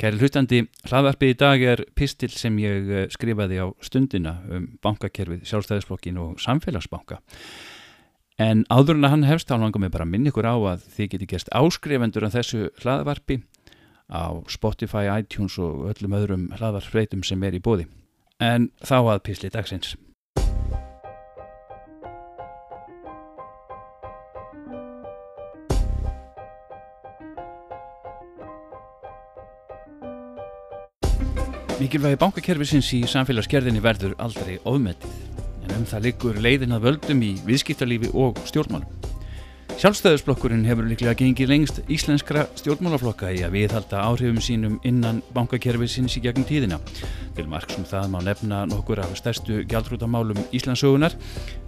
Kæri hlutandi, hlaðvarpið í dag er pistil sem ég eh, skrifaði á stundina um bankakerfið, sjálfstæðisflokkin og samfélagsbanka. En áður en að hann hefst, þá langar mig bara að minna ykkur á að þið geti gerst áskrifendur af þessu hlaðvarpi á Spotify, iTunes og öllum öðrum hlaðvarpsfreitum sem er í bóði. En þá að pisli dagsins. Mikilvægi bankakerfisins í samfélagsgerðinni verður aldrei ofmetið, en um það liggur leiðin að völdum í viðskiptalífi og stjórnmálum. Sjálfstæðisblokkurinn hefur líklega gengið lengst íslenskra stjórnmálaflokka í að viðhalda áhrifum sínum innan bankakerfisins í gegnum tíðina. Til margsum það má nefna nokkur af stærstu gjaldrútamálum Íslandsögunar,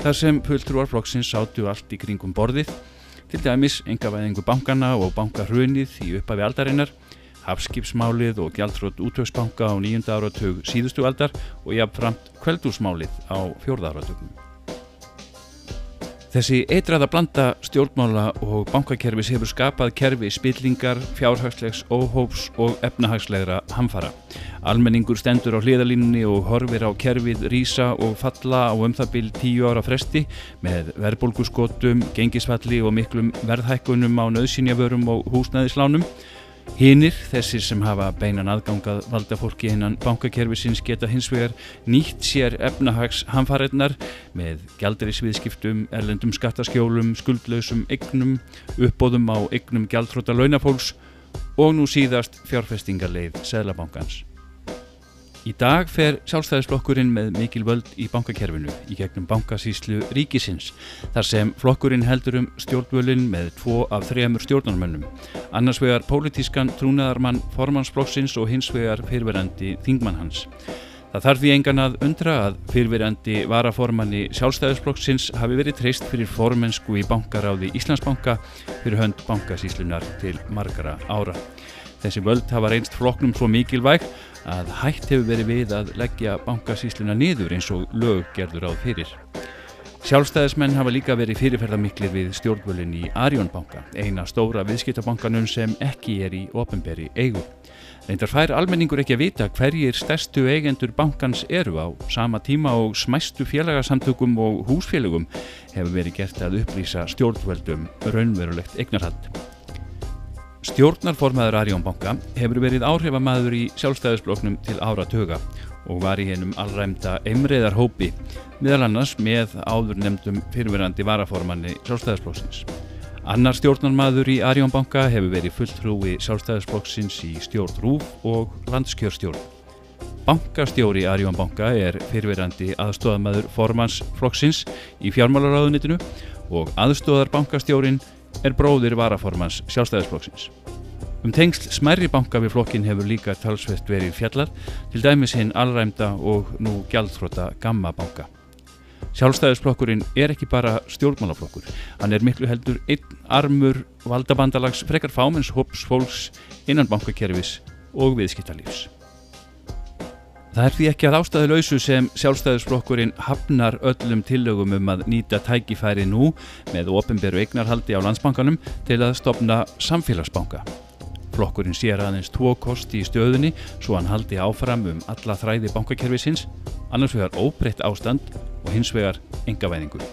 þar sem fulltrúarflokksins sátu allt í kringum borðið, til dæmis engavæðingu bankana og bankarhrunnið í uppafi aldarinnar, hafskipsmálið og gjaldrótt útöksbanka á nýjunda áratug síðustu aldar og jafnframt kveldúsmálið á fjórða áratugum. Þessi eitraða blanda stjórnmála og bankakerfis hefur skapað kerfi spillingar, fjárhagslegs, óhóps og efnahagslegra hamfara. Almenningur stendur á hliðalínunni og horfir á kerfið rýsa og falla á um það byrj tíu ára fresti með verðbólguskotum, gengisfalli og miklum verðhækkunum á nöðsynjavörum og húsnæðislánum Hinnir, þessir sem hafa beinan aðgangað valda fólki hinnan bankakerfisins geta hins vegar nýtt sér efnahags hamfarinnar með gjaldarísviðskiptum, erlendum skattaskjólum, skuldlausum egnum, uppbóðum á egnum gjaldróta launafólks og nú síðast fjárfestingarleið Sælabankans. Í dag fer sjálfstæðisflokkurinn með mikil völd í bankakerfinu í gegnum bankasíslu ríkisins þar sem flokkurinn heldur um stjórnvölinn með tvo af þrejamur stjórnarmönnum annars vegar pólitískan trúnaðarmann formansflokksins og hins vegar fyrverandi þingmann hans. Það þarf því engan að undra að fyrverandi varaformanni sjálfstæðisflokksins hafi verið treyst fyrir formensku í bankaráði Íslandsbanka fyrir hönd bankasíslunar til margara ára. Þessi völd hafa reynst flokknum svo mikilvæg að hægt hefur verið við að leggja bankasísluna niður eins og lög gerður áð fyrir. Sjálfstæðismenn hafa líka verið fyrirferðarmiklir við stjórnvölinn í Arjónbanka, eina stóra viðskiptabankanum sem ekki er í ofinberi eigu. Reyndar fær almenningur ekki að vita hverjir stærstu eigendur bankans eru á sama tíma og smæstu félagasamtökum og húsfélagum hefur verið gert að upplýsa stjórnvöldum raunverulegt eignarhald. Stjórnarformaður Arjónbanka hefur verið áhrifamaður í sjálfstæðisbloknum til ára töga og var í hennum allræmda emriðar hópi, meðal annars með áður nefndum fyrirverandi varaformanni sjálfstæðisblokksins. Annar stjórnarmaður í Arjónbanka hefur verið fulltrúi sjálfstæðisblokksins í stjórn Rúf og landskjörstjórn. Bankastjóri Arjónbanka er fyrirverandi aðstofamaður formansflokksins í fjármálaráðunitinu og aðstofar bankastjórin er bróðir varaformans sjálfstæðisflokksins. Um tengsl smærri banka við flokkin hefur líka talsvett verið fjallar, til dæmis hinn allræmda og nú gjaldþróta gamma banka. Sjálfstæðisflokkurinn er ekki bara stjórnmálaflokkur, hann er miklu heldur einn armur valdabandalags frekar fámens hops fólks innan bankakerfis og viðskiptalífs. Það er því ekki að ástæðu lausu sem sjálfstæðisflokkurinn hafnar öllum tillögum um að nýta tækifæri nú með ofinberu eignarhaldi á landsbankanum til að stopna samfélagsbanka. Flokkurinn sér aðeins tvo kosti í stöðunni svo hann haldi áfram um alla þræði bankakerfisins, annars vegar óbreytt ástand og hins vegar engavæðingur.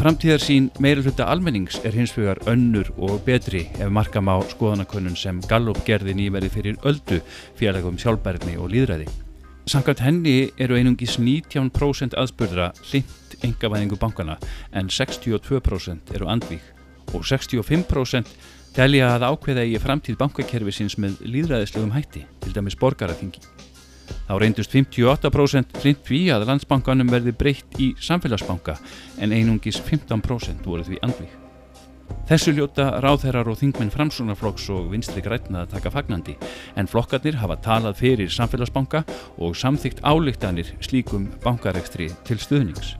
Framtíðar sín meira hluta almennings er hins vegar önnur og betri ef markam á skoðanakönnun sem Gallup gerði nýverið fyrir öldu félagum sjálfbærni og líðræði. Samkvæmt henni eru einungis 19% aðspurðra hlind engavæðingu bankana en 62% eru andvík og 65% telja að ákveða í framtíð bankakerfisins með líðræðislegum hætti, til dæmis borgaraþingi. Þá reyndust 58% hlind því að landsbankanum verði breytt í samfélagsbanka en einungis 15% voru því andvík. Þessu ljóta ráðherrar og þingmenn framsunarflokks og vinstri grætna að taka fagnandi en flokkarnir hafa talað fyrir samfélagsbanka og samþygt álíktanir slíkum bankarekstri til stuðnings.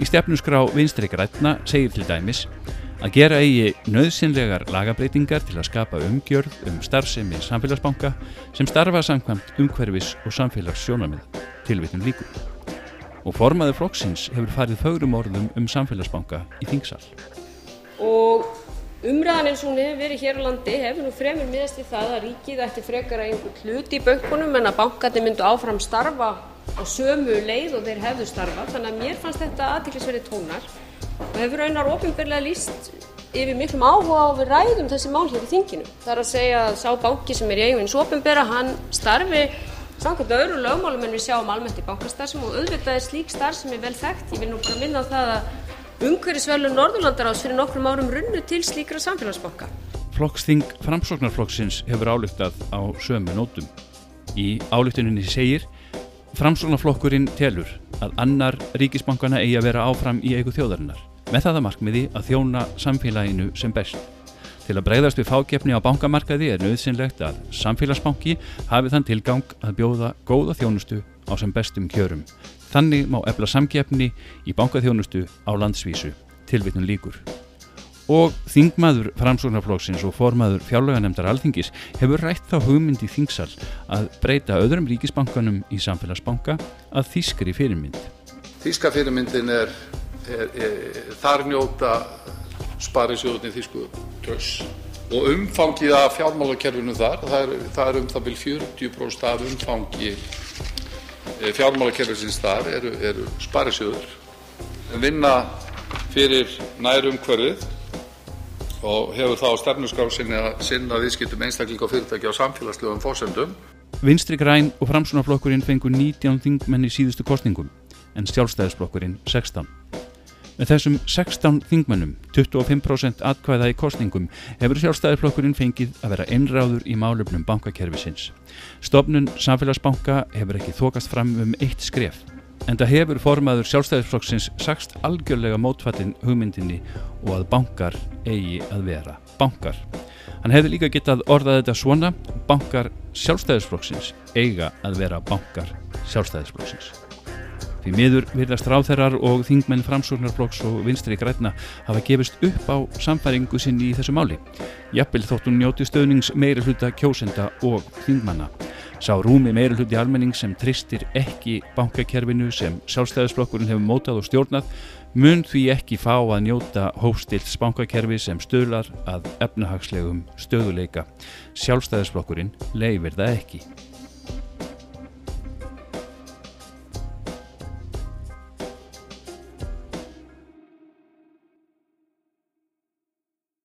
Í stefnusgrá vinstri grætna segir til dæmis að gera eigi nöðsynlegar lagabreitingar til að skapa umgjörð um starfsemi samfélagsbanka sem starfa samkvæmt umhverfis og samfélagssjónamið tilvittum líku. Og formaður flokksins hefur farið fögrum orðum um samfélagsbanka í þingsal og Umræðan eins og hún hefur verið hér á landi hefur nú fremur miðast í það að ríkið ætti frekar að einhver hluti í bönkunum en að bankarnir myndu áfram starfa á sömu leið og þeir hefðu starfa. Þannig að mér fannst þetta aðtiklisverði tónar og hefur raunar ofinbörlega líst yfir miklum áhuga á við ræðum þessi mál hér í þinginu. Það er að segja að sá banki sem er í eigin ofinböra, hann starfi samkvæmt öðru lögmálum en við sjáum almennt í bankastarfsum og auðvitað er slík starf sem er vel þekkt. Ég vil nú bara minna á það að Umhverfisvelun Norðurlandaráðs fyrir nokkrum árum runnu til slíkra samfélagsbanka. Flokksþing framsóknarflokksins hefur álygtað á sömu nótum. Í álygtuninni segir Framsóknarflokkurinn telur að annar ríkisbankana eigi að vera áfram í eigu þjóðarinnar með það að markmiði að þjóna samfélaginu sem best. Til að breyðast við fákjefni á bankamarkaði er nöðsynlegt að samfélagsbanki hafi þann tilgang að bjóða góða þjónustu á sem bestum kjörum. Þannig má efla samkjefni í bankaþjónustu á landsvísu, tilvitnum líkur. Og þingmaður framsóknarflóksins og formaður fjárlöganemdar alþingis hefur rætt þá hugmynd í þingsal að breyta öðrum ríkisbankanum í samfélagsbanka að þýskri fyrirmynd. Þýska fyrirmyndin er, er, er þar njóta sparisjóðunni þýsku tröss og umfangið af fjármálakerfinu þar, það er, það er um það byrj 40% af umfangi fjármálakerfisins þar eru, sparisjóður sem vinna fyrir nærum hverfið og hefur þá stefnusgraf sinni að sinna viðskiptum einstaklinga og fyrirtæki á samfélagslegum fórsendum. Vinstri græn og framsunarflokkurinn fengur 19 þingmenn í síðustu kostningum en sjálfstæðisflokkurinn 16. Með þessum 16 þingmennum, 25% atkvæða í kostningum, hefur sjálfstæðiflokkurinn fengið að vera einráður í málöfnum bankakerfisins. Stofnun Samfélagsbanka hefur ekki þokast fram um eitt skref, en það hefur formaður sjálfstæðiflokksins sagst algjörlega mótfallin hugmyndinni og að bankar eigi að vera bankar. Hann hefði líka getað orðað þetta svona, bankar sjálfstæðisflokksins eiga að vera bankar sjálfstæðisflokksins. Því miður virðast ráþerrar og þingmenn framsóknarflokks og vinstri græna hafa gefist upp á samfæringu sinni í þessu máli. Jafnvel þóttun njóti stöðnings meiri hluta kjósenda og þingmanna. Sá rúmi meiri hluti almenning sem tristir ekki bankakerfinu sem sjálfstæðisflokkurinn hefur mótað og stjórnað mun því ekki fá að njóta hófstilts bankakerfi sem stöðlar að efnahagslegum stöðuleika. Sjálfstæðisflokkurinn leifir það ekki.